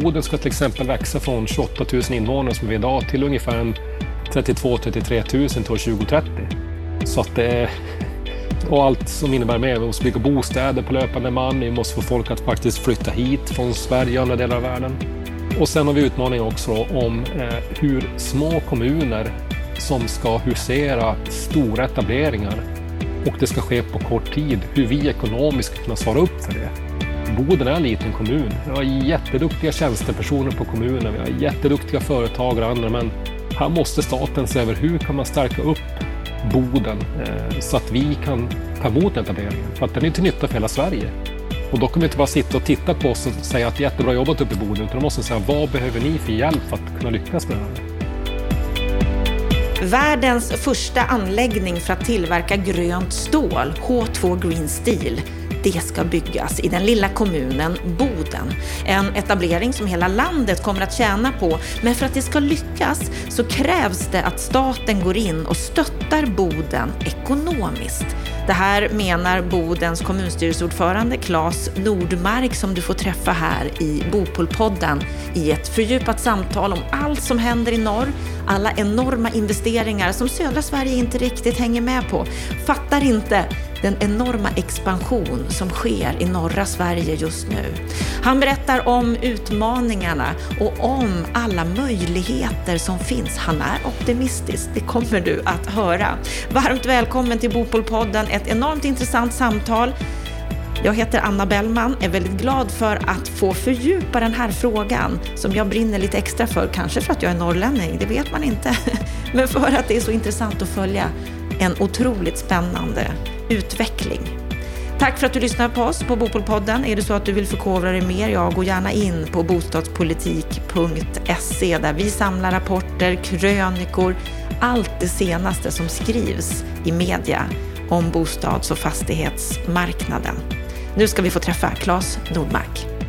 Boden ska till exempel växa från 28 000 invånare som vi är idag till ungefär 32-33 000 till år 2030. Så att det är, och allt som innebär mer. Vi måste bygga bostäder på löpande man. Vi måste få folk att faktiskt flytta hit från Sverige och andra delar av världen. Och sen har vi utmaningar också om eh, hur små kommuner som ska husera stora etableringar och det ska ske på kort tid, hur vi ekonomiskt ska kunna svara upp för det. Boden är en liten kommun. Vi har jätteduktiga tjänstepersoner på kommunen, vi har jätteduktiga företagare och andra, men här måste staten se över hur kan man stärka upp Boden eh, så att vi kan ta emot etableringen. För att den är till nytta för hela Sverige. Och då kan vi inte bara sitta och titta på oss och säga att jättebra jobbat uppe i Boden, utan då måste vi säga vad behöver ni för hjälp för att kunna lyckas med det här? Världens första anläggning för att tillverka grönt stål, H2 Green Steel, det ska byggas i den lilla kommunen Boden. En etablering som hela landet kommer att tjäna på, men för att det ska lyckas så krävs det att staten går in och stöttar Boden ekonomiskt. Det här menar Bodens kommunstyrelseordförande Claes Nordmark som du får träffa här i Bopolpodden i ett fördjupat samtal om allt som händer i norr, alla enorma investeringar som södra Sverige inte riktigt hänger med på. Fattar inte den enorma expansion som sker i norra Sverige just nu. Han berättar om utmaningarna och om alla möjligheter som finns. Han är optimistisk, det kommer du att höra. Varmt välkommen till Bopolpodden, ett enormt intressant samtal. Jag heter Anna Bellman, är väldigt glad för att få fördjupa den här frågan som jag brinner lite extra för, kanske för att jag är norrlänning, det vet man inte, men för att det är så intressant att följa en otroligt spännande utveckling. Tack för att du lyssnar på oss på Bopolpodden. Är det så att du vill förkovra dig mer, ja, gå gärna in på bostadspolitik.se där vi samlar rapporter, krönikor, allt det senaste som skrivs i media om bostads och fastighetsmarknaden. Nu ska vi få träffa Claes Nordmark.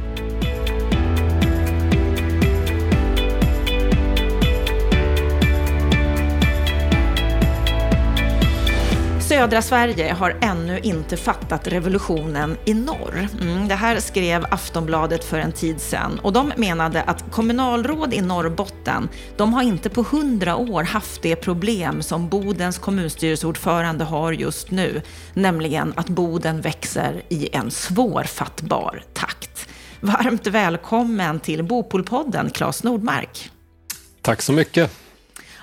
Södra Sverige har ännu inte fattat revolutionen i norr. Mm, det här skrev Aftonbladet för en tid sedan och de menade att kommunalråd i Norrbotten, de har inte på hundra år haft det problem som Bodens kommunstyrelseordförande har just nu, nämligen att Boden växer i en svårfattbar takt. Varmt välkommen till Bopolpodden, Claes Nordmark. Tack så mycket.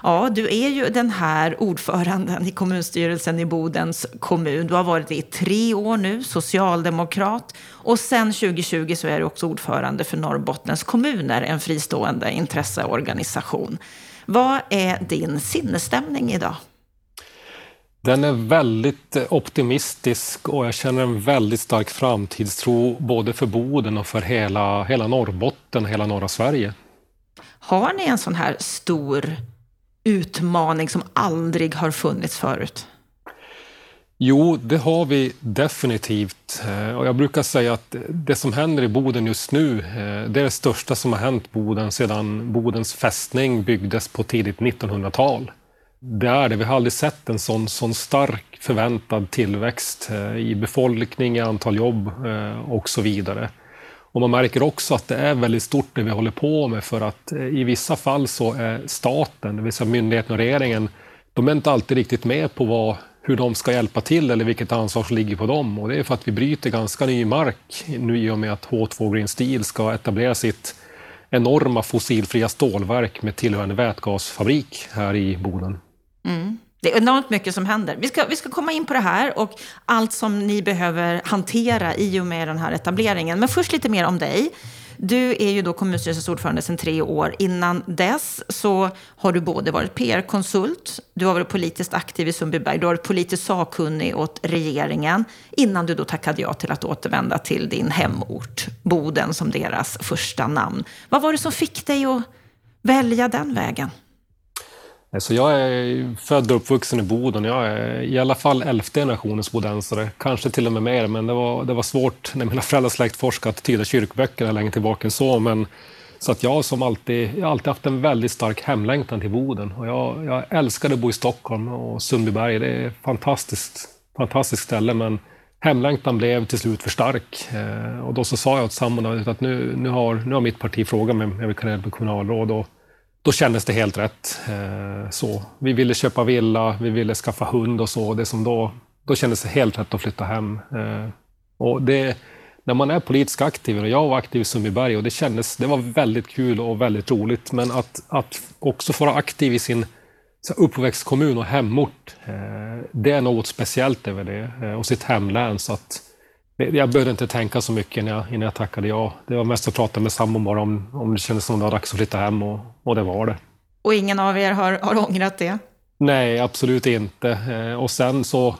Ja, du är ju den här ordföranden i kommunstyrelsen i Bodens kommun. Du har varit det i tre år nu, socialdemokrat. Och sen 2020 så är du också ordförande för Norrbottens kommuner, en fristående intresseorganisation. Vad är din sinnesstämning idag? Den är väldigt optimistisk och jag känner en väldigt stark framtidstro både för Boden och för hela, hela Norrbotten och hela norra Sverige. Har ni en sån här stor utmaning som aldrig har funnits förut? Jo, det har vi definitivt. Eh, och jag brukar säga att det som händer i Boden just nu, eh, det är det största som har hänt Boden sedan Bodens fästning byggdes på tidigt 1900-tal. Det är det. Vi har aldrig sett en sån, sån stark förväntad tillväxt eh, i befolkning, i antal jobb och så vidare. Och man märker också att det är väldigt stort det vi håller på med för att eh, i vissa fall så är staten, det vill säga myndigheten och regeringen, de är inte alltid riktigt med på vad, hur de ska hjälpa till eller vilket ansvar som ligger på dem. Och det är för att vi bryter ganska ny mark nu i och med att H2 Green Steel ska etablera sitt enorma fossilfria stålverk med tillhörande vätgasfabrik här i Boden. Mm. Det är enormt mycket som händer. Vi ska, vi ska komma in på det här och allt som ni behöver hantera i och med den här etableringen. Men först lite mer om dig. Du är ju då kommunstyrelsens ordförande sedan tre år. Innan dess så har du både varit PR-konsult, du har varit politiskt aktiv i Sundbyberg, du har varit politiskt sakkunnig åt regeringen innan du då tackade ja till att återvända till din hemort, Boden, som deras första namn. Vad var det som fick dig att välja den vägen? Eh, så jag är född och uppvuxen i Boden. Jag är i alla fall elfte generationens bodensare, kanske till och med mer. Men det var, det var svårt när mina föräldrar släktforskade att tyda kyrkböckerna längre tillbaka än så. Men, så att jag som alltid, jag har alltid haft en väldigt stark hemlängtan till Boden. Och jag, jag älskade att bo i Stockholm och Sundbyberg. Det är ett fantastiskt, fantastiskt ställe. Men hemlängtan blev till slut för stark. Eh, och då så sa jag åt sambon att nu, nu, har, nu har mitt parti frågat mig om jag vill kandidera på kommunalråd. Och då kändes det helt rätt. Eh, så. Vi ville köpa villa, vi ville skaffa hund och så. Det som då, då kändes det helt rätt att flytta hem. Eh, och det, när man är politiskt aktiv, och jag var aktiv i Sundbyberg och det kändes, det var väldigt kul och väldigt roligt. Men att, att också få vara aktiv i sin uppväxtkommun och hemort, eh, det är något speciellt över det. Och sitt hemlän. Så att jag behövde inte tänka så mycket innan jag, innan jag tackade ja. Det var mest att prata med sambon bara om, om det kändes som det var dags att flytta hem och, och det var det. Och ingen av er har, har ångrat det? Nej, absolut inte. Eh, och sen så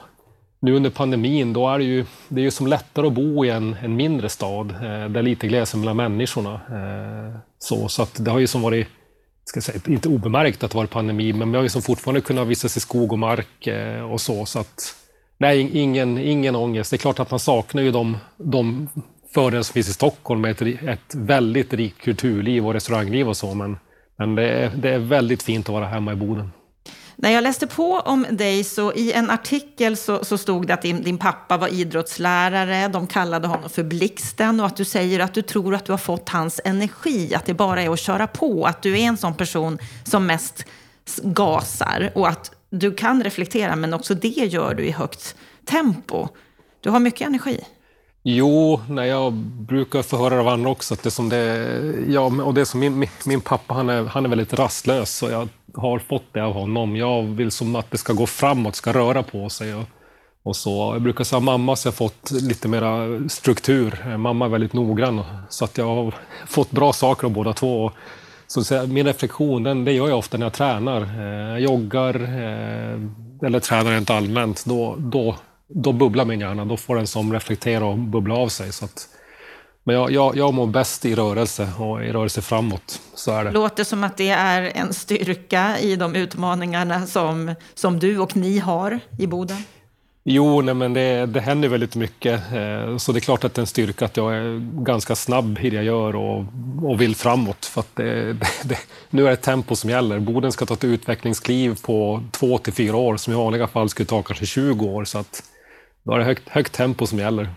nu under pandemin, då är det ju, det är ju som lättare att bo i en, en mindre stad eh, där lite glesare mellan människorna. Eh, så, så att det har ju som varit, ska säga, inte obemärkt att det varit pandemi, men vi har ju som fortfarande kunnat vistas i skog och mark eh, och så. så att, nej, ingen, ingen ångest. Det är klart att man saknar ju de, de fördelar som finns i Stockholm med ett, ett väldigt rikt kulturliv och restaurangliv och så, men, men det, är, det är väldigt fint att vara hemma i Boden. När jag läste på om dig så i en artikel så, så stod det att din, din, pappa var idrottslärare, de kallade honom för Blixten och att du säger att du tror att du har fått hans energi, att det bara är att köra på, att du är en sån person som mest gasar och att du kan reflektera men också det gör du i högt tempo. Du har mycket energi. Jo, nej, jag brukar få höra av andra också att det som det, ja, och det som min, min pappa, han är, han är väldigt rastlös så jag har fått det av honom. Jag vill som att det ska gå framåt, ska röra på sig. Och, och så. Jag brukar säga mamma så jag har fått lite mera struktur. Mamma är väldigt noggrann så att jag har fått bra saker av båda två. Så min reflektion, den, det gör jag ofta när jag tränar. Eh, jag eh, joggar eh, eller tränar rent allmänt. Då, då då bubblar min hjärna. Då får den som reflektera och bubbla av sig. Så att, men jag, jag, jag mår bäst i rörelse och i rörelse framåt. Så är det. Låter som att det är en styrka i de utmaningarna som, som du och ni har i Boden? Jo, nej, men det, det händer väldigt mycket. Eh, så det är klart att det är en styrka att jag är ganska snabb i det jag gör och, och vill framåt. För att det, det, nu är det tempo som gäller. Boden ska ta ett utvecklingskliv på två till fyra år som i vanliga fall skulle ta kanske 20 år. Så att då är det högt, högt tempo som gäller.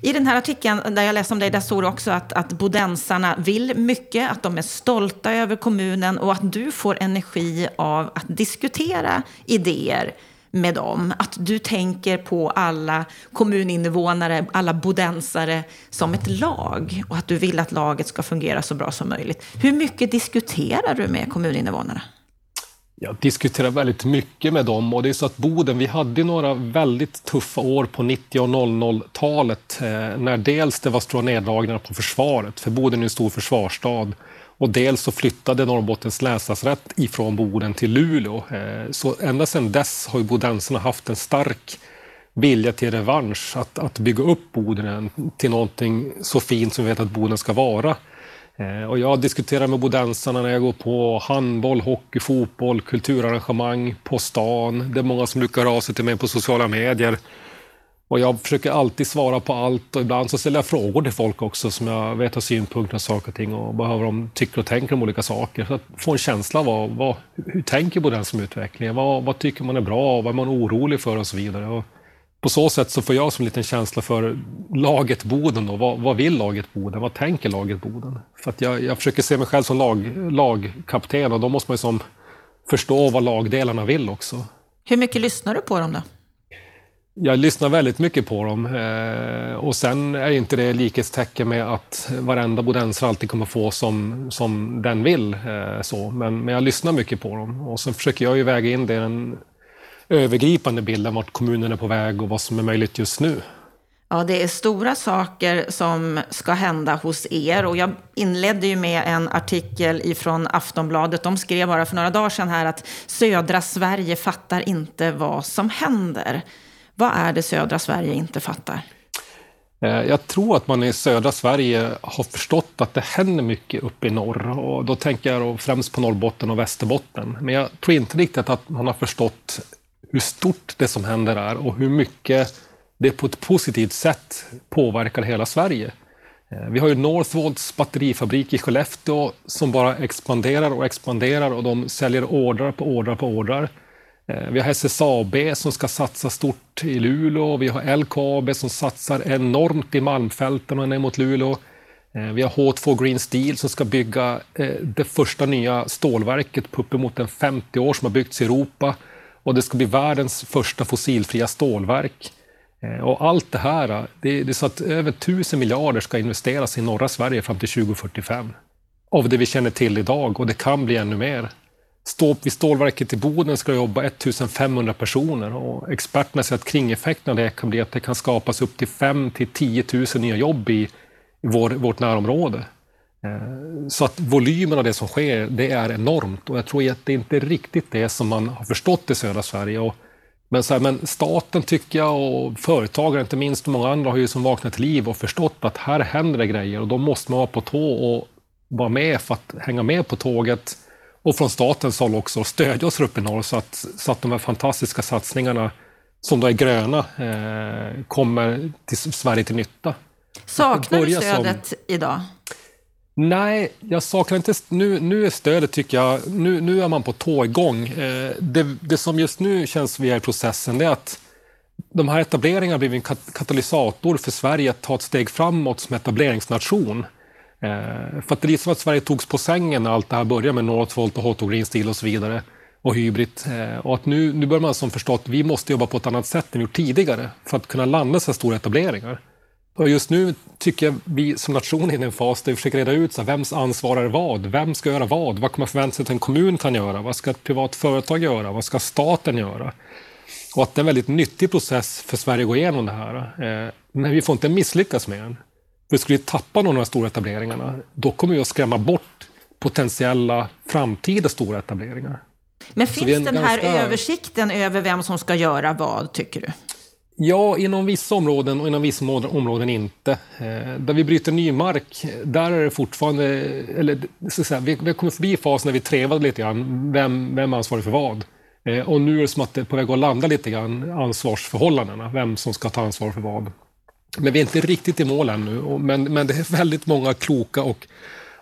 I den här artikeln där jag läste om dig, där står det också att, att bodensarna vill mycket, att de är stolta över kommunen och att du får energi av att diskutera idéer med dem. Att du tänker på alla kommuninvånare, alla bodensare som ett lag och att du vill att laget ska fungera så bra som möjligt. Hur mycket diskuterar du med kommuninvånarna? Jag diskuterar väldigt mycket med dem och det är så att Boden, vi hade några väldigt tuffa år på 90 och 00-talet eh, när dels det var stora neddragningar på försvaret, för Boden är en stor försvarsstad och dels så flyttade Norrbottens länslasarett ifrån Boden till Luleå. Eh, så ända sedan dess har ju bodensarna haft en stark vilja till revansch, att, att bygga upp Boden till någonting så fint som vi vet att Boden ska vara. Eh, och jag diskuterar med bodensarna när jag går på handboll, hockey, fotboll, kulturarrangemang på stan. Det är många som brukar av sig till mig på sociala medier. Och jag försöker alltid svara på allt och ibland så ställer jag frågor till folk också som jag vet har synpunkter på saker och ting och behöver de tycker och tänker om olika saker. Så att få en känsla av vad, vad, hur tänker den som utveckling? Vad, vad tycker man är bra? Vad är man orolig för och så vidare. Och på så sätt så får jag som en liten känsla för laget Boden. Då. Vad, vad vill laget Boden? Vad tänker laget Boden? För att jag, jag försöker se mig själv som lag, lagkapten och då måste man ju som förstå vad lagdelarna vill också. Hur mycket lyssnar du på dem då? Jag lyssnar väldigt mycket på dem. Eh, och sen är inte det likhetstecken med att varenda bodensare alltid kommer få som, som den vill. Eh, så. Men, men jag lyssnar mycket på dem. Och sen försöker jag ju väga in det i den övergripande bilden vart kommunen är på väg och vad som är möjligt just nu. Ja, det är stora saker som ska hända hos er. Och jag inledde ju med en artikel ifrån Aftonbladet. De skrev bara för några dagar sedan här att södra Sverige fattar inte vad som händer. Vad är det södra Sverige inte fattar? Eh, jag tror att man i södra Sverige har förstått att det händer mycket uppe i norr. Och då tänker jag främst på Norrbotten och Västerbotten. Men jag tror inte riktigt att man har förstått hur stort det som händer är och hur mycket det på ett positivt sätt påverkar hela Sverige. Eh, vi har ju Northvolts batterifabrik i Skellefteå som bara expanderar och expanderar och de säljer ordrar på ordrar på ordrar. Eh, vi har SSAB som ska satsa stort i Luleå. Vi har LKAB som satsar enormt i Malmfälten och ner mot Luleå. Eh, vi har H2 Green Steel som ska bygga eh, det första nya stålverket på uppemot en 50 år som har byggts i Europa. Och det ska bli världens första fossilfria stålverk. Och allt det här, det är så att över 1000 miljarder ska investeras i norra Sverige fram till 2045. Av det vi känner till idag och det kan bli ännu mer. Stå, vid stålverket i Boden ska jobba 1500 personer och experterna säger att kringeffekten av det kan bli att det kan skapas upp till 5 till 10 000 nya jobb i, i vår, vårt närområde. Eh, så att volymen av det som sker, det är enormt och jag tror att det inte är riktigt det som man har förstått i södra Sverige. Och, men, så här, men staten tycker jag och företagare, inte minst och många andra, har ju som vaknat till liv och förstått att här händer det grejer och då måste man vara på tå och vara med för att hänga med på tåget och från statens håll också stödja oss uppe i norr så att, så att de här fantastiska satsningarna som då är gröna eh, kommer till Sverige till nytta. Saknar du stödet som... idag? Nej, jag saknar inte... Nu, nu är stödet, tycker jag... Nu, nu är man på tå igång. Eh, det, det som just nu känns vi är i processen, det är att de här etableringarna har blivit en katalysator för Sverige att ta ett steg framåt som etableringsnation. Eh, för att det är som att Sverige togs på sängen när allt det här började med Northvolt och Hot och Green Steel och så vidare och hybrid. Eh, och att nu, nu börjar man som förstå att vi måste jobba på ett annat sätt än vi gjort tidigare för att kunna landa så här stora etableringar. Och just nu tycker jag vi som nation är i en fas där vi försöker reda ut så här, vems ansvar är vad? Vem ska göra vad? Vad kommer förvänta sig att en kommun kan göra? Vad ska ett privat företag göra? Vad ska staten göra? Och att det är en väldigt nyttig process för Sverige att gå igenom det här. Eh, men vi får inte misslyckas med den. För skulle vi tappa någon av de stora etableringarna, då kommer vi att skrämma bort potentiella framtida stora etableringar. Men finns den här ganska... översikten över vem som ska göra vad, tycker du? Ja, inom vissa områden och inom vissa områden inte. Eh, där vi bryter ny mark, där är det fortfarande... Eller, så säga, vi, vi kommer förbi fasen när vi trevade lite grann. Vem, vem är ansvarig för vad? Eh, och nu är det som att det är på väg att landa lite grann, ansvarsförhållandena. Vem som ska ta ansvar för vad. Men vi är inte riktigt i mål ännu. Men, men det är väldigt många kloka och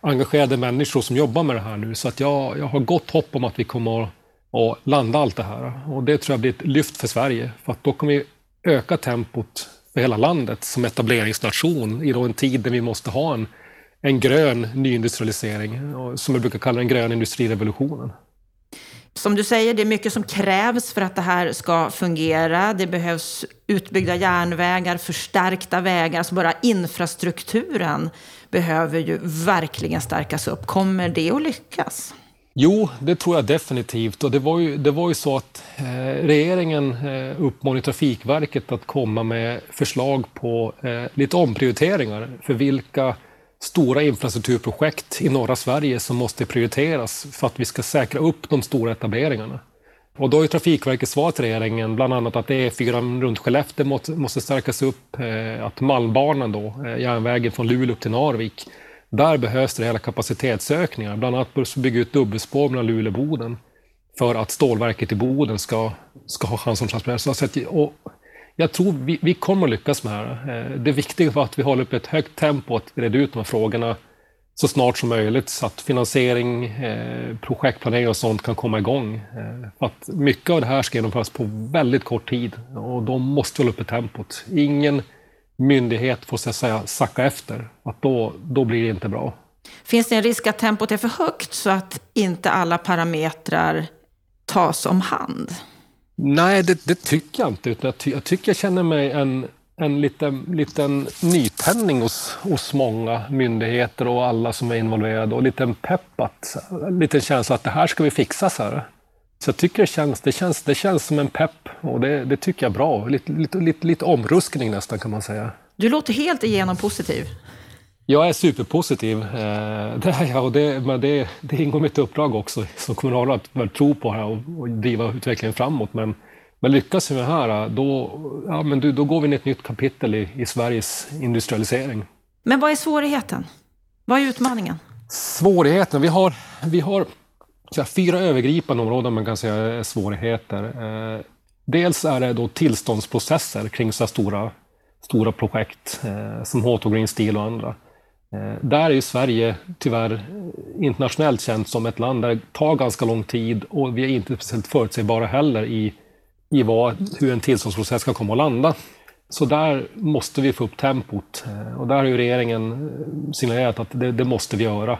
engagerade människor som jobbar med det här nu. Så att jag, jag har gott hopp om att vi kommer att, att landa allt det här. Och det tror jag blir ett lyft för Sverige. För att då kommer vi öka tempot för hela landet som etableringsnation i en tid där vi måste ha en, en grön nyindustrialisering, som vi brukar kalla den gröna industrirevolutionen. Som du säger, det är mycket som krävs för att det här ska fungera. Det behövs utbyggda järnvägar, förstärkta vägar. Alltså bara infrastrukturen behöver ju verkligen stärkas upp. Kommer det att lyckas? Jo, det tror jag definitivt. Och det var ju, det var ju så att eh, regeringen eh, uppmanade Trafikverket att komma med förslag på eh, lite omprioriteringar för vilka stora infrastrukturprojekt i norra Sverige som måste prioriteras för att vi ska säkra upp de stora etableringarna. Och då har ju Trafikverket svarat till regeringen bland annat att E4 runt Skellefteå måste stärkas upp, eh, att Malmbanan då, eh, järnvägen från Luleå upp till Narvik, där behövs det rejäla kapacitetsökningar. Bland annat bör bygga ut dubbelspår mellan Luleå och Boden för att stålverket i Boden ska, ska ha chans att transportera jag tror vi, vi kommer att lyckas med det här. Eh, det viktiga är att vi håller upp ett högt tempo att reda ut de här frågorna så snart som möjligt så att finansiering, eh, projektplanering och sånt kan komma igång. Eh, för att mycket av det här ska genomföras på väldigt kort tid och då måste vi hålla uppe tempot. Ingen myndighet får så att säga sacka efter. Att då, då blir det inte bra. Finns det en risk att tempot är för högt så att inte alla parametrar tas om hand? Nej, det, det, tycker jag inte. Utan jag, ty jag tycker jag känner mig en, en liten, liten nytändning hos, hos många myndigheter och alla som är involverade och en liten pepp att, en liten känsla att det här ska vi fixa. Så, här. så jag tycker det känns, det känns, det känns som en pepp och det, det tycker jag är bra. Lite, lite, lite, lite omruskning nästan kan man säga. Du låter helt igenom positiv. Jag är superpositiv. Eh, det är jag och det, men det, det ingår mitt uppdrag också som kommunalråd att tro på det här och, och driva utvecklingen framåt. Men, men lyckas vi med det här, då, ja, men du, då går vi in i ett nytt kapitel i, i Sveriges industrialisering. Men vad är svårigheten? Vad är utmaningen? Svårigheten? Vi har, vi har här, fyra övergripande områden man kan säga är svårigheter. Eh, dels är det då tillståndsprocesser kring så stora, stora projekt eh, som H2 Green Steel och andra. Eh, där är ju Sverige tyvärr internationellt känt som ett land där det tar ganska lång tid och vi är inte speciellt förutsägbara heller i, i vad, hur en tillståndsprocess ska komma att landa. Så där måste vi få upp tempot eh, och där har ju regeringen eh, signalerat att det, det måste vi göra.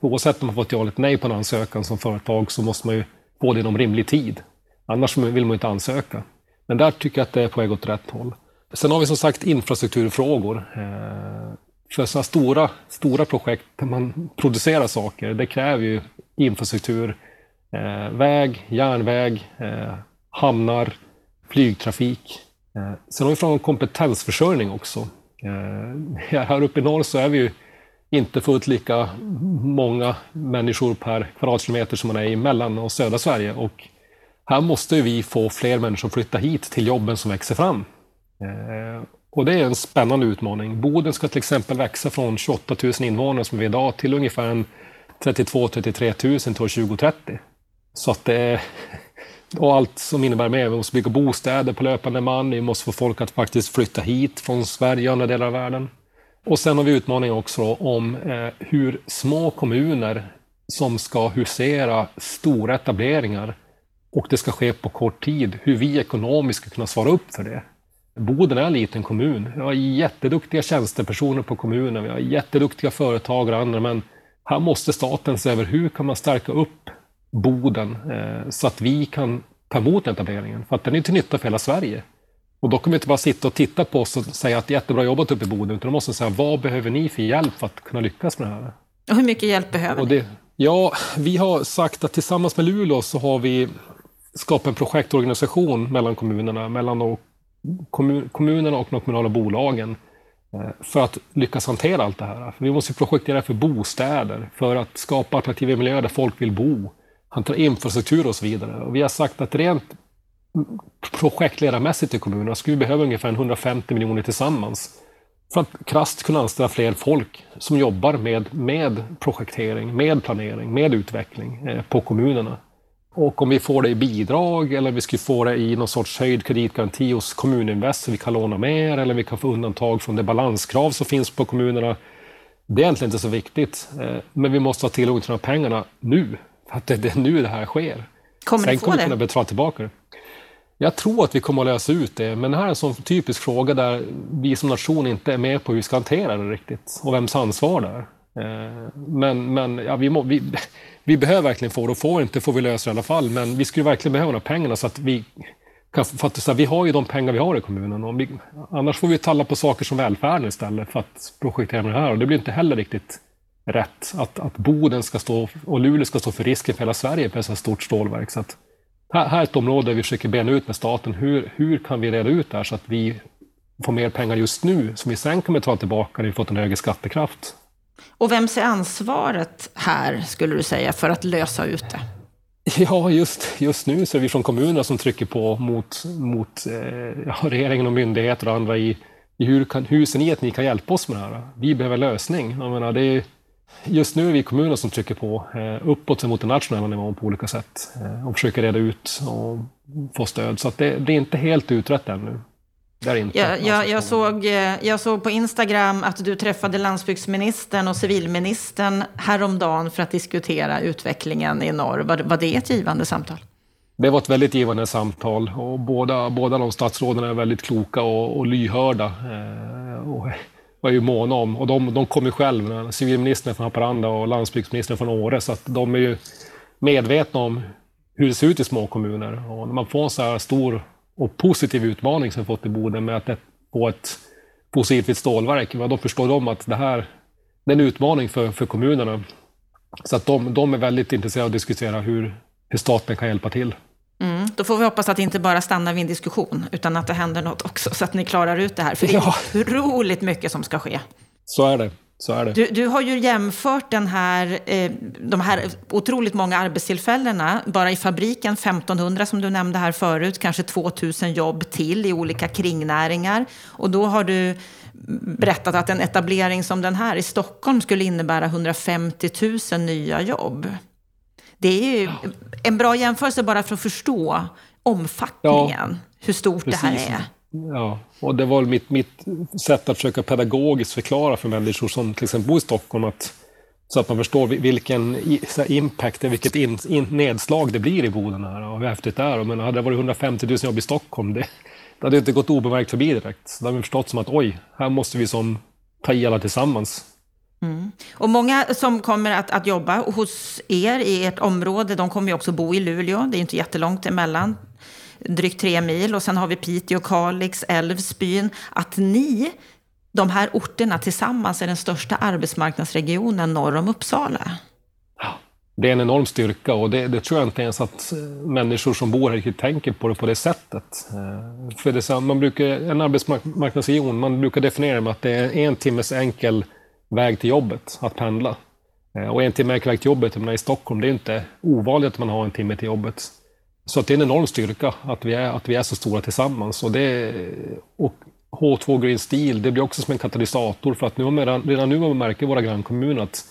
Oavsett om man fått ja eller nej på en ansökan som företag så måste man ju få det inom rimlig tid. Annars vill man ju inte ansöka. Men där tycker jag att det är på väg åt rätt håll. Sen har vi som sagt infrastrukturfrågor. För sådana stora, stora projekt där man producerar saker, det kräver ju infrastruktur. Eh, väg, järnväg, eh, hamnar, flygtrafik. Eh, sen har vi frågan om kompetensförsörjning också. Eh, här uppe i norr så är vi ju inte fullt lika många människor per kvadratkilometer som man är i mellan och södra Sverige. Och här måste vi få fler människor att flytta hit till jobben som växer fram. Eh, och det är en spännande utmaning. Boden ska till exempel växa från 28 000 invånare som vi är idag till ungefär 32-33 000 till år 2030. Så att det är, och allt som innebär med. Vi måste bygga bostäder på löpande man. Vi måste få folk att faktiskt flytta hit från Sverige och andra delar av världen. Och sen har vi utmaningen också om eh, hur små kommuner som ska husera stora etableringar och det ska ske på kort tid, hur vi ekonomiskt ska kunna svara upp för det. Boden är en liten kommun. Vi har jätteduktiga tjänstepersoner på kommunen, vi har jätteduktiga företag och andra, men här måste staten se över hur kan man stärka upp Boden eh, så att vi kan ta emot etableringen, för att den är till nytta för hela Sverige. Och då kommer vi inte bara sitta och titta på oss och säga att jättebra jobbat uppe i Boden, utan då måste säga vad behöver ni för hjälp för att kunna lyckas med det här? Och hur mycket hjälp behöver ni? Ja, vi har sagt att tillsammans med Luleå så har vi skapat en projektorganisation mellan kommunerna, mellan de kommun, kommunerna och de kommunala bolagen eh, för att lyckas hantera allt det här. För vi måste projektera för bostäder, för att skapa attraktiva miljöer där folk vill bo, hantera infrastruktur och så vidare. Och vi har sagt att rent projektledarmässigt i kommunerna skulle vi behöva ungefär 150 miljoner tillsammans för att krasst kunna anställa fler folk som jobbar med, med projektering, med planering, med utveckling eh, på kommunerna. Och om vi får det i bidrag eller vi skulle få det i någon sorts höjd kreditgaranti hos Kommuninvest så vi kan låna mer eller vi kan få undantag från det balanskrav som finns på kommunerna. Det är egentligen inte så viktigt, eh, men vi måste ha tillgång till de här pengarna nu. För att det är nu det här sker. Kommer Sen kommer vi kunna betala tillbaka det. Jag tror att vi kommer att lösa ut det, men det här är en sån typisk fråga där vi som nation inte är med på hur vi ska hantera det riktigt och vems ansvar det är. Eh, men, men ja, vi, må, vi, vi, behöver verkligen få det och får vi inte får vi lösa det i alla fall. Men vi skulle verkligen behöva de pengarna så att vi kan, fatta, att, så här, vi har ju de pengar vi har i kommunen. Och vi, annars får vi talla på saker som välfärden istället för att projektera med det här. Och det blir inte heller riktigt rätt att, att Boden ska stå och Luleå ska stå för risken för hela Sverige för ett så stort stålverk. Så att, här, här är ett område där vi försöker bena ut med staten. Hur, hur kan vi reda ut det här så att vi får mer pengar just nu som vi sen kommer ta tillbaka när vi fått en högre skattekraft? Och vems är ansvaret här, skulle du säga, för att lösa ut det? Ja, just, just nu så är vi från kommunerna som trycker på mot, mot eh, ja, regeringen och myndigheter och andra i, i hur, kan, hur ser ni att ni kan hjälpa oss med det här? Vi behöver lösning. Jag menar, det är, just nu är vi kommuner som trycker på eh, uppåt mot den nationella nivån på olika sätt eh, och försöker reda ut och få stöd. Så det, det, är inte helt utrett ännu. Inte, jag, jag, jag, såg, eh, jag såg på Instagram att du träffade landsbygdsministern och civilministern häromdagen för att diskutera utvecklingen i norr. Var, var det ett givande samtal? Det var ett väldigt givande samtal och båda, båda de statsråden är väldigt kloka och, och lyhörda. Eh, och var ju måna om. Och de, de kom ju själv, civilministern från Haparanda och landsbygdsministern från Åre, så att de är ju medvetna om hur det ser ut i små kommuner. Och när man får en så här stor och positiv utmaning som vi fått i Boden med att få ett fossilfritt stålverk, då förstår de att det här det är en utmaning för, för kommunerna. Så att de, de är väldigt intresserade av att diskutera hur, hur staten kan hjälpa till. Mm, då får vi hoppas att det inte bara stannar vid en diskussion, utan att det händer något också, så att ni klarar ut det här. För det är ja. otroligt mycket som ska ske. Så är det. Så är det. Du, du har ju jämfört den här, eh, de här otroligt många arbetstillfällena, bara i fabriken 1500 som du nämnde här förut, kanske 2000 jobb till i olika kringnäringar. Och då har du berättat att en etablering som den här i Stockholm skulle innebära 150 000 nya jobb. Det är ju en bra jämförelse bara för att förstå omfattningen, ja, hur stort precis. det här är ja, och det var mitt, mitt sätt att försöka pedagogiskt förklara för människor som till exempel bor i Stockholm att så att man förstår vilken impact, vilket in, in, nedslag det blir i Boden här och hur häftigt det är. Men hade det varit 150 000 jobb i Stockholm, det, det hade inte gått obemärkt förbi direkt. Så då hade vi förstått som att oj, här måste vi som ta i alla tillsammans. Mm. Och många som kommer att, att jobba hos er i ert område, de kommer ju också bo i Luleå. Det är inte jättelångt emellan, drygt tre mil. Och sen har vi Piteå, Kalix, Älvsbyn. Att ni, de här orterna tillsammans, är den största arbetsmarknadsregionen norr om Uppsala. Det är en enorm styrka och det, det, tror jag inte ens att eh, människor som bor här riktigt tänker på det på det sättet. Eh, för det man brukar, en arbetsmarknadsregion, man brukar definiera det med att det är en timmes enkel väg till jobbet, att pendla. Eh, och en timme enkel väg till jobbet, menar, i Stockholm, det är inte ovanligt att man har en timme till jobbet. Så att det är en enorm styrka att vi är, att vi är så stora tillsammans. Och, det, och H2 Green Steel, det blir också som en katalysator för att nu, redan, redan nu i våra grannkommuner att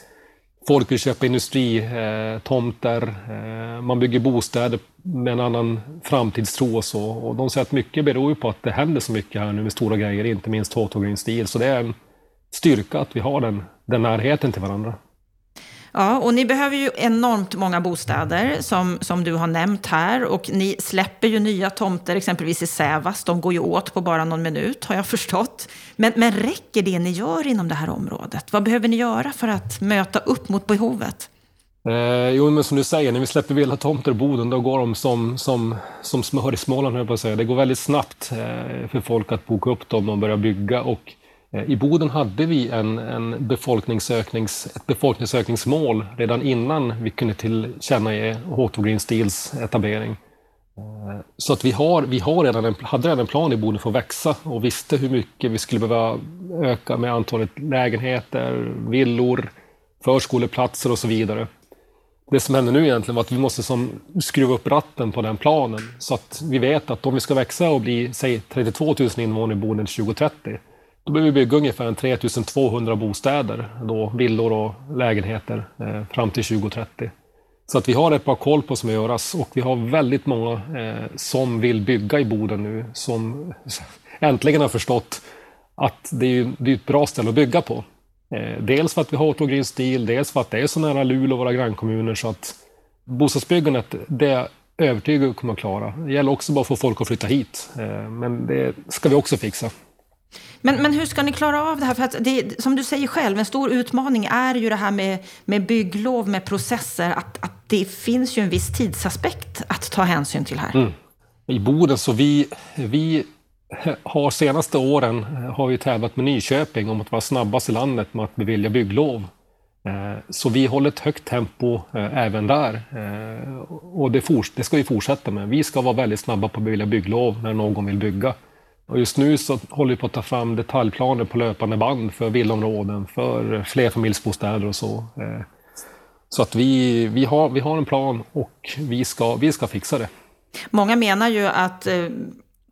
folk vill köpa industritomter, eh, eh, man bygger bostäder med en annan framtidstro och så. Och de säger att mycket beror på att det händer så mycket här nu med stora grejer, inte minst H2 Green Steel. Så det är en styrka att vi har den, den närheten till varandra. Ja, och ni behöver ju enormt många bostäder som, som du har nämnt här. Och ni släpper ju nya tomter, exempelvis i Sävast. De går ju åt på bara någon minut, har jag förstått. Men, men räcker det ni gör inom det här området? Vad behöver ni göra för att möta upp mot behovet? Eh, jo, men som du säger, när vi släpper villatomter i Boden, då går de som, som, som smör i Småland, höll jag på att säga. Det går väldigt snabbt eh, för folk att boka upp dem och börja bygga. Och Eh, Eh, I Boden hade vi en, en befolkningsöknings, ett befolkningsökningsmål redan innan vi kunde tillkännage H2 Green Steels etablering. Eh, så att vi, har, vi har redan en, hade redan en plan i Boden för att växa och visste hur mycket vi skulle behöva öka med antalet lägenheter, villor, förskoleplatser och så vidare. Det som händer nu egentligen var att vi måste som skruva upp ratten på den planen så att vi vet att om vi ska växa och bli, säg 32 000 invånare i Boden 2030 då behöver vi bygga ungefär 3200 bostäder, då villor och lägenheter, eh, fram till 2030. Så att vi har ett par koll på vad som göras och vi har väldigt många eh, som vill bygga i Boden nu, som äntligen har förstått att det är, det är ett bra ställe att bygga på. Eh, dels för att vi har Autogrin Green Steel, dels för att det är så nära Luleå och våra grannkommuner så att bostadsbyggandet, det är övertygad kommer att klara. Det gäller också bara att få folk att flytta hit, eh, men det ska vi också fixa. Men, men hur ska ni klara av det här? För att det, som du säger själv, en stor utmaning är ju det här med, med bygglov, med processer. Att, att det finns ju en viss tidsaspekt att ta hänsyn till här. Mm. I Boden så vi, vi har senaste åren eh, har vi tävlat med Nyköping om att vara snabbast i landet med att bevilja bygglov. Eh, så vi håller ett högt tempo eh, även där. Och det, det ska vi fortsätta med. Vi ska vara väldigt snabba på att bevilja bygglov när någon vill bygga. Och just nu så håller vi på att ta fram detaljplaner på löpande band för villaområden, för flerfamiljsbostäder och så. Eh, så att vi, vi, har, vi har en plan och vi ska, vi ska fixa det. Många menar ju att eh,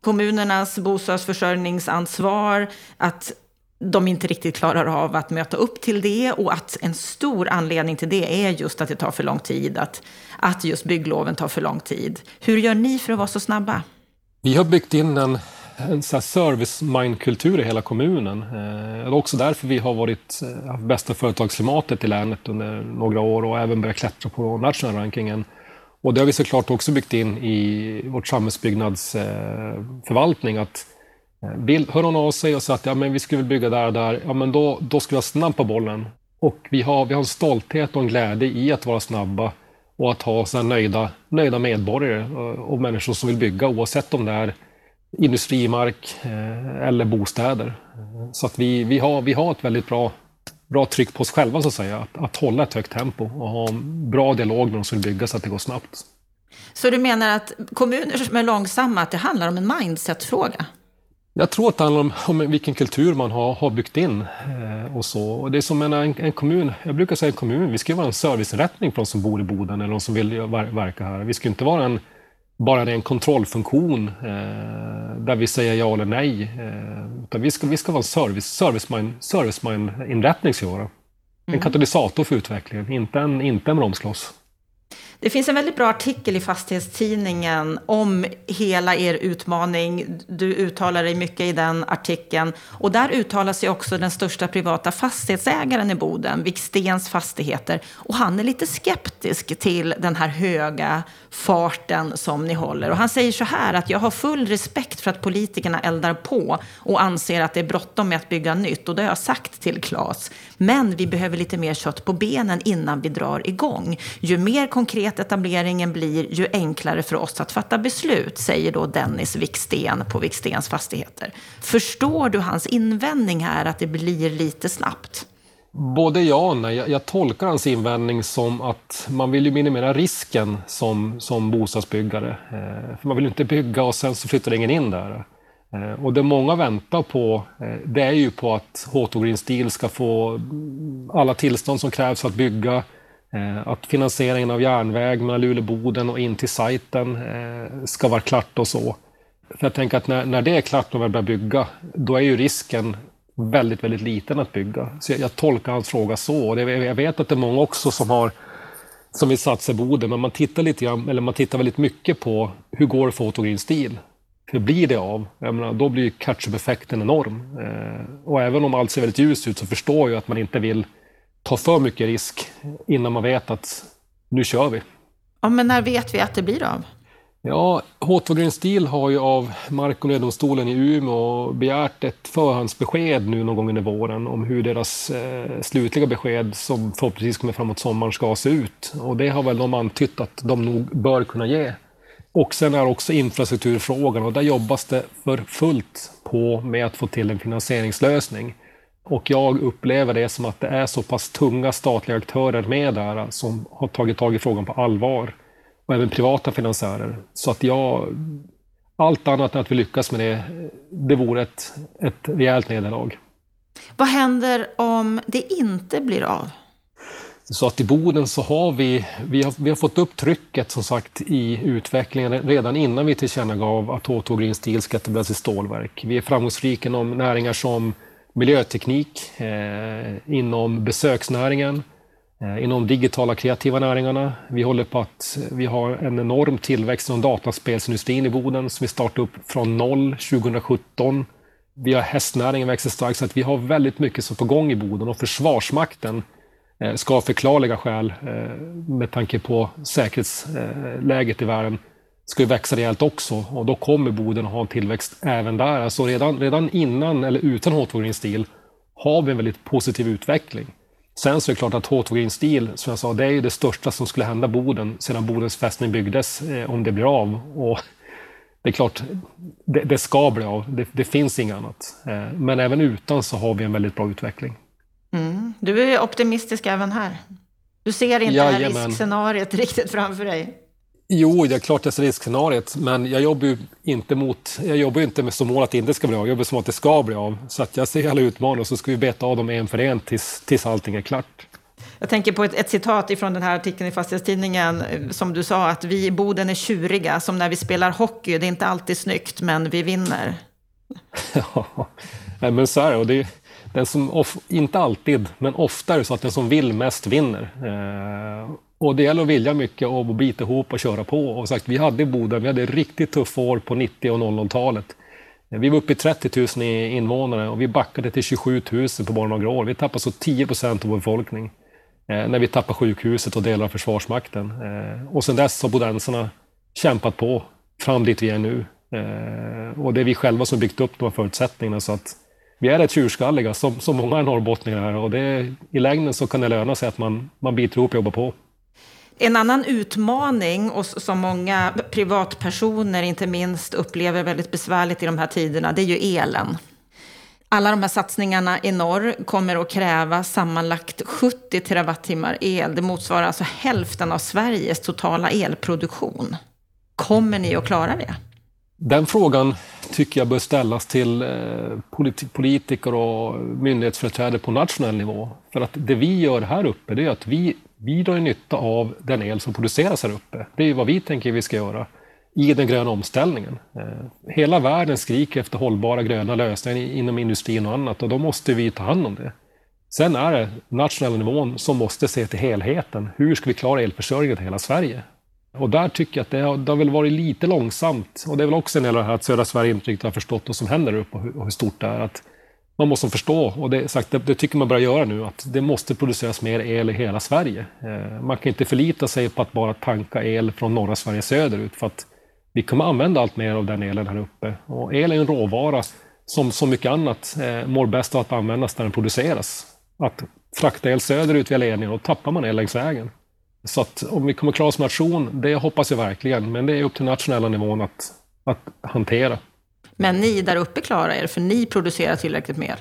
kommunernas bostadsförsörjningsansvar, att de inte riktigt klarar av att möta upp till det och att en stor anledning till det är just att det tar för lång tid, att, att just byggloven tar för lång tid. Hur gör ni för att vara så snabba? Vi har byggt in en en service-mindkultur i hela kommunen. Eh, det är också därför vi har varit, eh, haft bästa företagsklimatet i länet under några år och även börjat klättra på nationella rankingen. Och det har vi såklart också byggt in i vårt samhällsbyggnadsförvaltning eh, att eh, vill, hör hon av sig och säger att ja, men vi skulle vilja bygga där och där, ja, men då, då ska vi vara snabba på bollen. Och vi har, vi har en stolthet och en glädje i att vara snabba och att ha så nöjda, nöjda medborgare och, och människor som vill bygga oavsett om det är industrimark eh, eller bostäder. Så att vi, vi, har, vi har ett väldigt bra, bra tryck på oss själva så att säga. Att, att hålla ett högt tempo och ha en bra dialog med de som vill bygga så att det går snabbt. Så du menar att kommuner som är långsamma, att det handlar om en mindset-fråga? Jag tror att det handlar om, om vilken kultur man har, har byggt in. Eh, och så. Och det är som en, en, kommun, jag brukar säga en kommun, vi ska vara en serviceinrättning för de som bor i Boden eller de som vill verka här. Vi ska inte vara en bara det är en kontrollfunktion eh, där vi säger ja eller nej. Eh, vi, ska, vi ska vara en service, service-mind, service-mind-inrättning. Mm. En katalysator för utvecklingen, inte en, inte en bromskloss. Det finns en väldigt bra artikel i Fastighetstidningen om hela er utmaning. Du uttalar dig mycket i den artikeln. Och där uttalar sig också den största privata fastighetsägaren i Boden, Vikstens Fastigheter. Och han är lite skeptisk till den här höga farten som ni håller. Och han säger så här att jag har full respekt för att politikerna eldar på och anser att det är bråttom med att bygga nytt. Och det har jag sagt till Claes. Men vi behöver lite mer kött på benen innan vi drar igång. Ju mer konkret etableringen blir, ju enklare för oss att fatta beslut, säger då Dennis Viksten på Vikstens Fastigheter. Förstår du hans invändning här att det blir lite snabbt? Både ja och nej. Jag, tolkar hans invändning som att man vill ju minimera risken som, som bostadsbyggare. Eh, för man vill inte bygga och sen så flyttar ingen in där. Eh, och det många väntar på, eh, det är ju på att H2 Green Steel ska få alla tillstånd som krävs för att bygga. Eh, att finansieringen av järnväg mellan Luleå-Boden och in till sajten eh, ska vara klart och så. För jag tänker att när, när det är klart och man börjar bygga, då är ju risken väldigt, väldigt liten att bygga. Så jag, jag tolkar hans fråga så. Och det, jag vet att det är många också som har som vill satsa i Boden, men man tittar lite grann, eller man tittar väldigt mycket på hur går det för Autogreen Steel? Hur blir det av? Jag menar, då blir catch-up-effekten enorm. Eh, och även om allt ser väldigt ljust ut så förstår jag att man inte vill ta för mycket risk innan man vet att nu kör vi. Ja, men när vet vi att det blir av? Ja, H2 Green Steel har ju av Mark och miljödomstolen i Umeå begärt ett förhandsbesked nu någon gång under våren om hur deras eh, slutliga besked som förhoppningsvis kommer framåt sommaren ska se ut. Och det har väl de antytt att de nog bör kunna ge. Och sen är också infrastrukturfrågan och där jobbas det för fullt på med att få till en finansieringslösning. Och jag upplever det som att det är så pass tunga statliga aktörer med där som har tagit tag i frågan på allvar. Och även privata finansiärer. Så att jag... Allt annat än att vi lyckas med det, det vore ett, ett rejält nederlag. Vad händer om det inte blir av? Så att i Boden så har vi, vi har, vi har fått upp trycket som sagt i utvecklingen redan innan vi tillkännagav att H2 Green Steel ska etableras i stålverk. Vi är framgångsrika inom näringar som miljöteknik, eh, inom besöksnäringen, eh, inom digitala kreativa näringarna. Vi håller på att eh, vi har en enorm tillväxt inom dataspelsindustrin i Boden som vi startade upp från noll 2017. Vi har hästnäringen växer starkt så att vi har väldigt mycket som på gång i Boden och Försvarsmakten eh, ska av förklarliga skäl eh, med tanke på säkerhetsläget i världen ska ju växa rejält också och då kommer Boden att ha en tillväxt även där. Alltså redan, redan innan eller utan H2 Green Steel har vi en väldigt positiv utveckling. Sen så är det klart att H2 Green Steel, som jag sa, det är ju det största som skulle hända Boden sedan Bodens fästning byggdes, eh, om det blir av. Och det är klart, det, det ska bli av. Det, det, finns inget annat. Eh, men även utan så har vi en väldigt bra utveckling. Mm. Du är optimistisk även här. Du ser inte Jajamän. det här riskscenariet riktigt framför dig. Jo, det är klart det är riskscenariet, men jag jobbar ju inte, mot, jag jobbar inte med som mål att det inte ska bli av, jag jobbar som att det ska bli av. Så att jag ser alla utmaningar och så ska vi beta av dem en för en tills, tills allting är klart. Jag tänker på ett, ett citat ifrån den här artikeln i Fastighetstidningen eh, som du sa att vi i Boden är tjuriga som när vi spelar hockey. Det är inte alltid snyggt, men vi vinner. ja, men så är det. Den som of, inte alltid, men ofta är det så att den som vill mest vinner. Eh, och det gäller att vilja mycket och bita ihop och köra på. Och sagt, vi hade i Boden, vi hade riktigt tuffa år på 90 och 00-talet. Eh, vi var uppe i 30 000 invånare och vi backade till 27 000 på bara några år. Vi tappade så 10 procent av vår befolkning eh, när vi tappade sjukhuset och delar av Försvarsmakten. Eh, och sedan dess har bodensarna kämpat på fram dit vi är nu. Eh, och det är vi själva som byggt upp de här förutsättningarna. Så att vi är rätt tjurskalliga, som, som många norrbottningar är. Och det, I längden så kan det löna sig att man, man biter ihop och jobbar på. En annan utmaning, och som många privatpersoner inte minst upplever väldigt besvärligt i de här tiderna, det är ju elen. Alla de här satsningarna i norr kommer att kräva sammanlagt 70 terawattimmar el. Det motsvarar alltså hälften av Sveriges totala elproduktion. Kommer ni att klara det? Den frågan tycker jag bör ställas till eh, politiker och myndighetsföreträdare på nationell nivå. För att det vi gör här uppe, det är att vi vi drar nytta av den el som produceras här uppe. Det är vad vi tänker vi ska göra i den gröna omställningen. Eh, hela världen skriker efter hållbara gröna lösningar inom industrin och annat och då måste vi ta hand om det. Sen är det nationella nivån som måste se till helheten. Hur ska vi klara elförsörjningen till hela Sverige? Och där tycker jag att det har, det har väl varit lite långsamt. Och det är väl också en del av det här att södra Sverige inte riktigt har förstått vad som händer där uppe och hur, och hur stort det är. Att man måste förstå, och det, sagt, det, det, tycker man börjar göra nu, att det måste produceras mer el i hela Sverige. Eh, man kan inte förlita sig på att bara tanka el från norra Sverige söderut, för att vi kommer använda allt mer av den elen här uppe. Och el är en råvara som så mycket annat eh, mår bäst av att användas där den produceras. Att frakta el söderut via ledningen, då tappar man el längs vägen. Så att om vi kommer klara oss som nation, det hoppas jag verkligen, men det är upp till nationella nivån att, att hantera. Men ni där uppe klarar er, för ni producerar tillräckligt mer?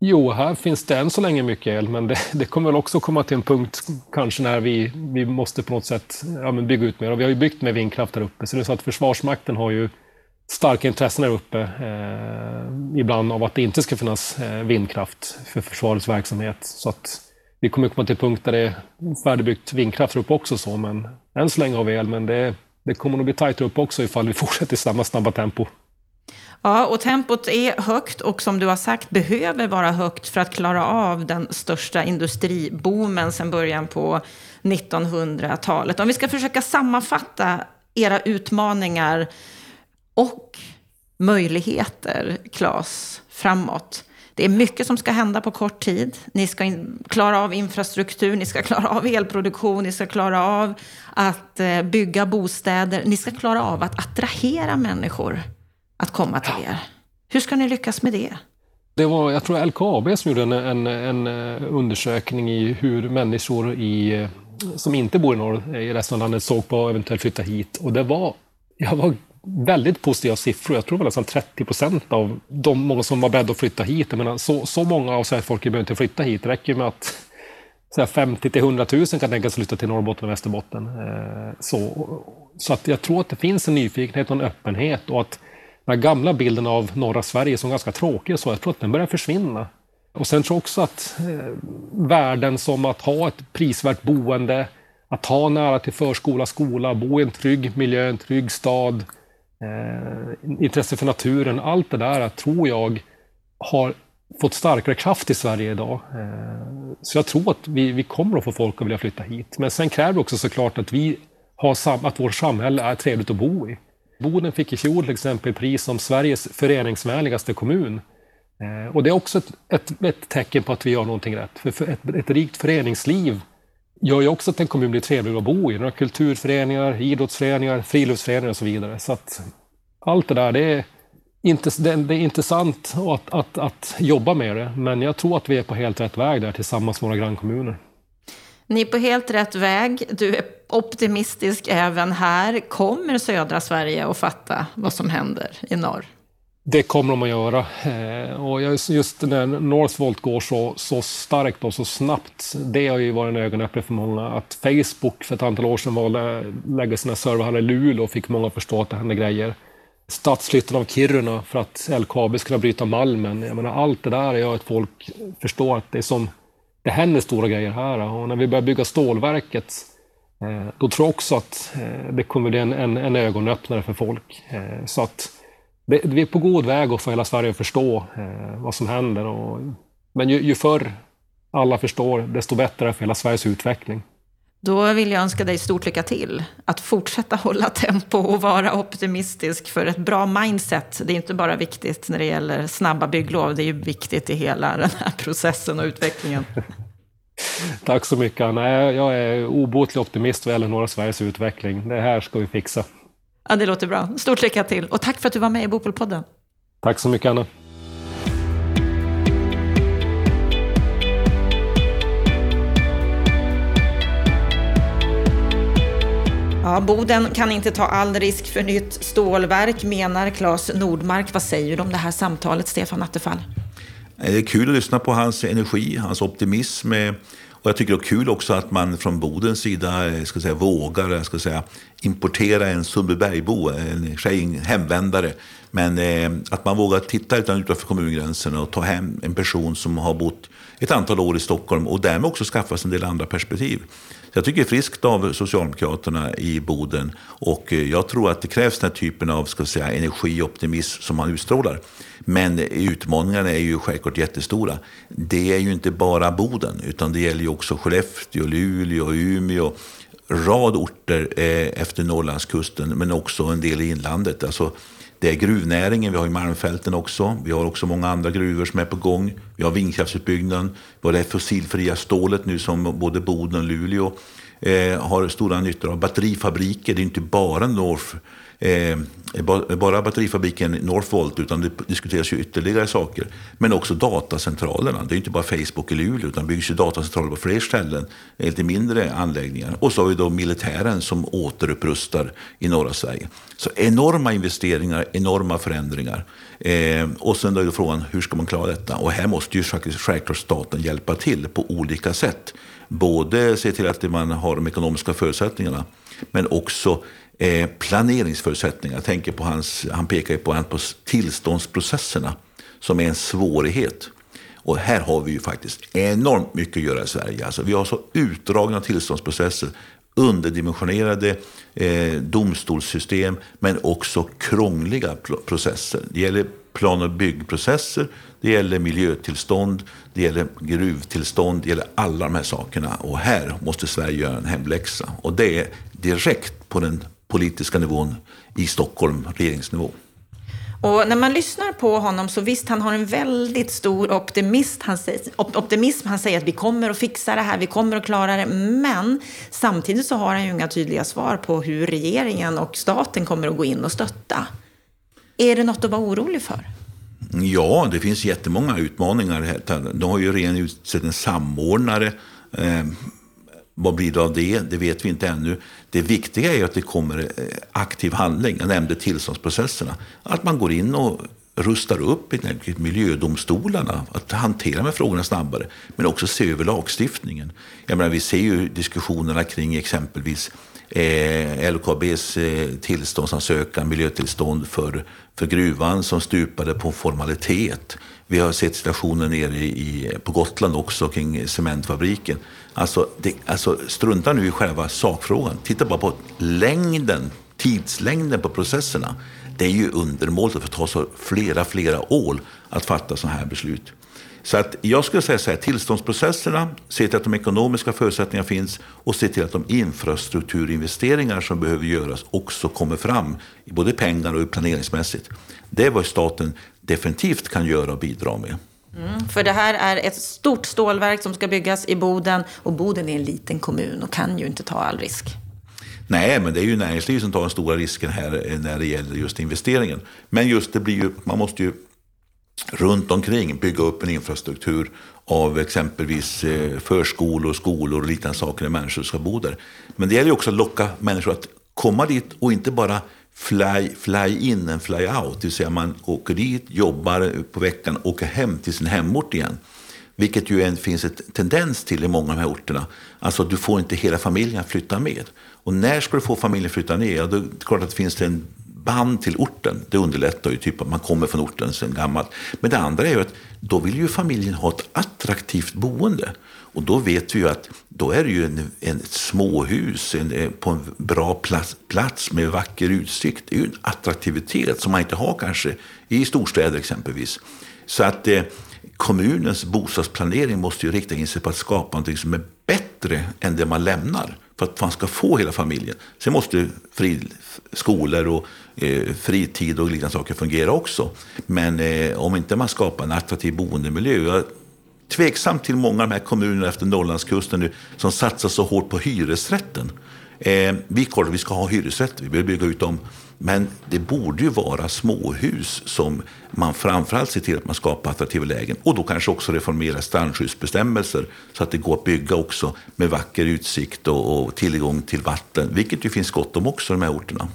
Jo, här finns det än så länge mycket el, men det, det kommer väl också komma till en punkt kanske när vi, vi måste på något sätt ja, bygga ut mer. Och vi har ju byggt med vindkraft där uppe, så det är så att Försvarsmakten har ju starka intressen där uppe, eh, ibland av att det inte ska finnas eh, vindkraft för försvarets verksamhet. Så att vi kommer komma till en punkt där det är färdigbyggt vindkraft upp också, så, men än så länge har vi el, men det, det kommer nog bli tajtare upp också ifall vi fortsätter i samma snabba tempo. Ja, och tempot är högt och som du har sagt behöver vara högt för att klara av den största industriboomen sedan början på 1900-talet. Om vi ska försöka sammanfatta era utmaningar och möjligheter, Claes, framåt. Det är mycket som ska hända på kort tid. Ni ska klara av infrastruktur, ni ska klara av elproduktion, ni ska klara av att eh, bygga bostäder. Ni ska klara av att attrahera människor att komma till er. Hur ska ni lyckas med det? Det var, jag tror LKAB som gjorde en, en, en eh, undersökning i hur människor i, eh, som inte bor i norr, i resten av landet såg på att eventuellt flytta hit. Och det var, jag var väldigt positiva siffror. Jag tror det var nästan 30 procent av de många som var beredda att flytta hit. Jag menar, så, så många av Sveriges folk behöver inte flytta hit. Det räcker med att 50 till 100 000 kan tänkas flytta till Norrbotten och Västerbotten. Eh, så, så att jag tror att det finns en nyfikenhet och en öppenhet och att den här gamla bilden av norra Sverige som ganska tråkig, så jag tror att den börjar försvinna. Och sen tror jag också att eh, värden som att ha ett prisvärt boende, att ha nära till förskola, skola, bo i en trygg miljö, en trygg stad, Eh, intresse för naturen, allt det där tror jag har fått starkare kraft i Sverige idag. Eh, så jag tror att vi, vi kommer att få folk att vilja flytta hit. Men sen kräver det också såklart att vi har att vårt samhälle är trevligt att bo i. Boden fick i fjol till exempel pris som Sveriges föreningsvänligaste kommun. Eh, och det är också ett, ett, ett, tecken på att vi gör någonting rätt. För ett, ett rikt föreningsliv gör ju också att en kommun blir trevlig att bo i. Några kulturföreningar, idrottsföreningar, friluftsföreningar och så vidare. Så att allt det där, det är, det är intressant att, att, att jobba med det. Men jag tror att vi är på helt rätt väg där tillsammans med våra grannkommuner. Ni är på helt rätt väg. Du är optimistisk även här. Kommer södra Sverige att fatta vad som händer i norr? Det kommer de att göra. Eh, och just när Northvolt går så, så starkt och så snabbt, det har ju varit en ögonöppnare för många. Att Facebook för ett antal år sedan valde att lägga sina serverhallar i Luleå och fick många att förstå att det hände grejer. Stadsflytten av Kiruna för att LKAB ska bryta malmen. Jag menar, allt det där gör att folk förstår att det är som det händer stora grejer här. Och när vi börjar bygga stålverket, eh, då tror jag också att eh, det kommer bli en, en, en ögonöppnare för folk. Så att det, vi är på god väg att få hela Sverige att förstå vad som händer. Och, men ju, ju förr alla förstår, desto bättre för hela Sveriges utveckling. Då vill jag önska dig stort lycka till. Att fortsätta hålla tempo och vara optimistisk för ett bra mindset. Det är inte bara viktigt när det gäller snabba bygglov. Det är ju viktigt i hela den här processen och utvecklingen. Tack så mycket Anna. Jag är obotlig optimist vad gäller norra Sveriges utveckling. Det här ska vi fixa. Ja, det låter bra. Stort lycka till och tack för att du var med i Bopolpodden. Tack så mycket Anna. Ja, Boden kan inte ta all risk för nytt stålverk, menar Claes Nordmark. Vad säger du om det här samtalet, Stefan Attefall? Det är kul att lyssna på hans energi, hans optimism. Och jag tycker det är kul också att man från Bodens sida eh, ska säga, vågar eh, ska säga, importera en Sundbybergbo, eh, en hemvändare. Men eh, att man vågar titta utanför kommungränsen och ta hem en person som har bott ett antal år i Stockholm och därmed också skaffa sig en del andra perspektiv. Så jag tycker det är friskt av Socialdemokraterna i Boden och jag tror att det krävs den här typen av ska säga, energi och optimism som man utstrålar. Men utmaningarna är ju självklart jättestora. Det är ju inte bara Boden, utan det gäller ju också Skellefteå, Luleå, Umeå, rad orter eh, efter Norrlandskusten, men också en del i inlandet. Alltså, det är gruvnäringen, vi har ju Malmfälten också. Vi har också många andra gruvor som är på gång. Vi har vindkraftsutbyggnaden. Vi har det fossilfria stålet nu som både Boden och Luleå eh, har stora nyttor av. Batterifabriker, det är inte bara North Eh, eh, bara batterifabriken Northvolt, utan det diskuteras ju ytterligare saker. Men också datacentralerna. Det är inte bara Facebook i Luleå, utan det byggs ju datacentraler på fler ställen, lite mindre anläggningar. Och så har vi då militären som återupprustar i norra Sverige. Så enorma investeringar, enorma förändringar. Eh, och sen då är då frågan, hur ska man klara detta? Och här måste ju självklart staten hjälpa till på olika sätt. Både se till att man har de ekonomiska förutsättningarna, men också eh, planeringsförutsättningar. Jag tänker på hans, han pekar ju på, på tillståndsprocesserna som är en svårighet. Och här har vi ju faktiskt enormt mycket att göra i Sverige. Alltså, vi har så utdragna tillståndsprocesser, underdimensionerade eh, domstolssystem, men också krångliga processer. Det gäller plan och byggprocesser, det gäller miljötillstånd, det gäller gruvtillstånd, det gäller alla de här sakerna. Och här måste Sverige göra en hemläxa. Och det är direkt på den politiska nivån i Stockholm, regeringsnivå. Och när man lyssnar på honom så visst, han har en väldigt stor optimist. Han säger, optimism. Han säger att vi kommer att fixa det här, vi kommer att klara det. Men samtidigt så har han ju inga tydliga svar på hur regeringen och staten kommer att gå in och stötta. Är det något att vara orolig för? Ja, det finns jättemånga utmaningar. De har ju redan utsett en samordnare. Vad blir det av det? Det vet vi inte ännu. Det viktiga är att det kommer eh, aktiv handling. Jag nämnde tillståndsprocesserna. Att man går in och rustar upp miljödomstolarna, att hantera de här frågorna snabbare, men också se över lagstiftningen. Jag menar, vi ser ju diskussionerna kring exempelvis eh, LKABs eh, tillståndsansökan, miljötillstånd för, för gruvan som stupade på formalitet. Vi har sett situationen nere i, på Gotland också kring cementfabriken. Alltså, det, alltså strunta nu i själva sakfrågan. Titta bara på längden, tidslängden på processerna. Det är ju undermåligt att det ta så flera, flera år att fatta sådana här beslut. Så att jag skulle säga så här, tillståndsprocesserna, se till att de ekonomiska förutsättningarna finns och se till att de infrastrukturinvesteringar som behöver göras också kommer fram, både pengar och planeringsmässigt. Det är vad staten definitivt kan göra och bidra med. Mm, för det här är ett stort stålverk som ska byggas i Boden och Boden är en liten kommun och kan ju inte ta all risk. Nej, men det är ju näringslivet som tar den stora risken här när det gäller just investeringen. Men just det blir ju, man måste ju runt omkring bygga upp en infrastruktur av exempelvis eh, förskolor, skolor och liknande saker där människor ska bo där. Men det gäller ju också att locka människor att komma dit och inte bara fly, fly in and fly out. Det vill säga man åker dit, jobbar på veckan, åker hem till sin hemort igen. Vilket ju en, finns en tendens till i många av de här orterna. Alltså du får inte hela familjen att flytta med. Och när ska du få familjen att flytta ner? Ja, då är det klart att det finns en band till orten. Det underlättar ju, typ att man kommer från orten sedan gammalt. Men det andra är ju att då vill ju familjen ha ett attraktivt boende. Och då vet vi ju att då är det ju en, en ett småhus en, eh, på en bra plats, plats med vacker utsikt. Det är ju en attraktivitet som man inte har kanske i storstäder exempelvis. Så att eh, kommunens bostadsplanering måste ju rikta in sig på att skapa någonting som är bättre än det man lämnar. För att man ska få hela familjen. Sen måste fri, skolor och eh, fritid och liknande saker fungera också. Men eh, om inte man skapar en attraktiv boendemiljö. Jag är tveksam till många av de här kommunerna efter Norrlandskusten nu som satsar så hårt på hyresrätten. Eh, vi kollar vi ska ha hyresrätter, vi vill bygga ut dem. Men det borde ju vara småhus som man framförallt ser till att man skapar attraktiva lägen. Och då kanske också reformera strandskyddsbestämmelser så att det går att bygga också med vacker utsikt och, och tillgång till vatten. Vilket ju finns gott om också i de här orterna.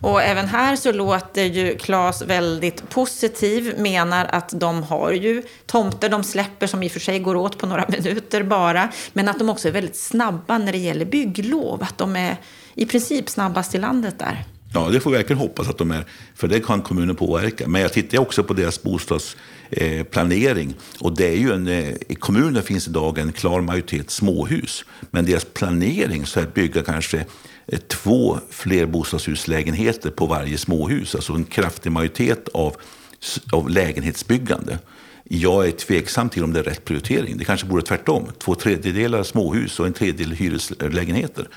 Och även här så låter ju Claes väldigt positiv, menar att de har ju tomter de släpper som i och för sig går åt på några minuter bara, men att de också är väldigt snabba när det gäller bygglov, att de är i princip snabbast i landet där. Ja, det får vi verkligen hoppas att de är, för det kan kommunen påverka. Men jag tittar också på deras bostadsplanering. Eh, och det är ju en, eh, I kommunen finns idag en klar majoritet småhus. Men deras planering så är att bygga kanske Eh, två flerbostadshuslägenheter på varje småhus. Alltså en kraftig majoritet av av lägenhetsbyggande. Jag är tveksam till om det är rätt prioritering. Det kanske borde tvärtom. Två tredjedelar småhus och en tredjedel hyreslägenheter.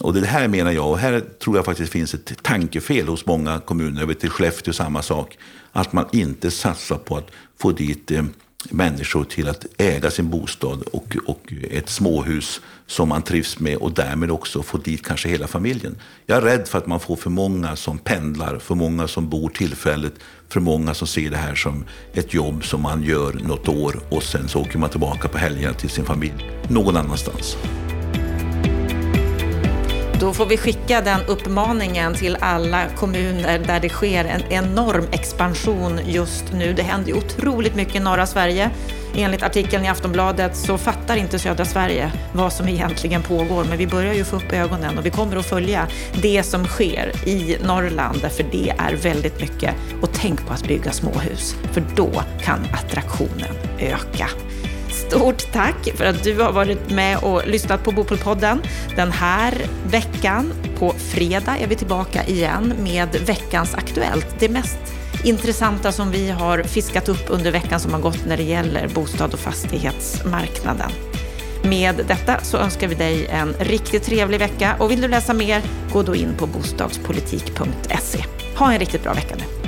Och det här menar jag, och här tror jag faktiskt finns ett tankefel hos många kommuner. Jag vet i Skellefteå samma sak. Att man inte satsar på att få dit eh, människor till att äga sin bostad och, och ett småhus som man trivs med och därmed också få dit kanske hela familjen. Jag är rädd för att man får för många som pendlar, för många som bor tillfälligt, för många som ser det här som ett jobb som man gör något år och sen så åker man tillbaka på helgerna till sin familj någon annanstans. Då får vi skicka den uppmaningen till alla kommuner där det sker en enorm expansion just nu. Det händer ju otroligt mycket i norra Sverige. Enligt artikeln i Aftonbladet så fattar inte södra Sverige vad som egentligen pågår, men vi börjar ju få upp ögonen och vi kommer att följa det som sker i Norrland, för det är väldigt mycket. Och tänk på att bygga småhus, för då kan attraktionen öka. Stort tack för att du har varit med och lyssnat på Bopolpodden. Den här veckan, på fredag, är vi tillbaka igen med veckans Aktuellt. Det mest intressanta som vi har fiskat upp under veckan som har gått när det gäller bostad och fastighetsmarknaden. Med detta så önskar vi dig en riktigt trevlig vecka och vill du läsa mer, gå då in på bostadspolitik.se. Ha en riktigt bra vecka nu.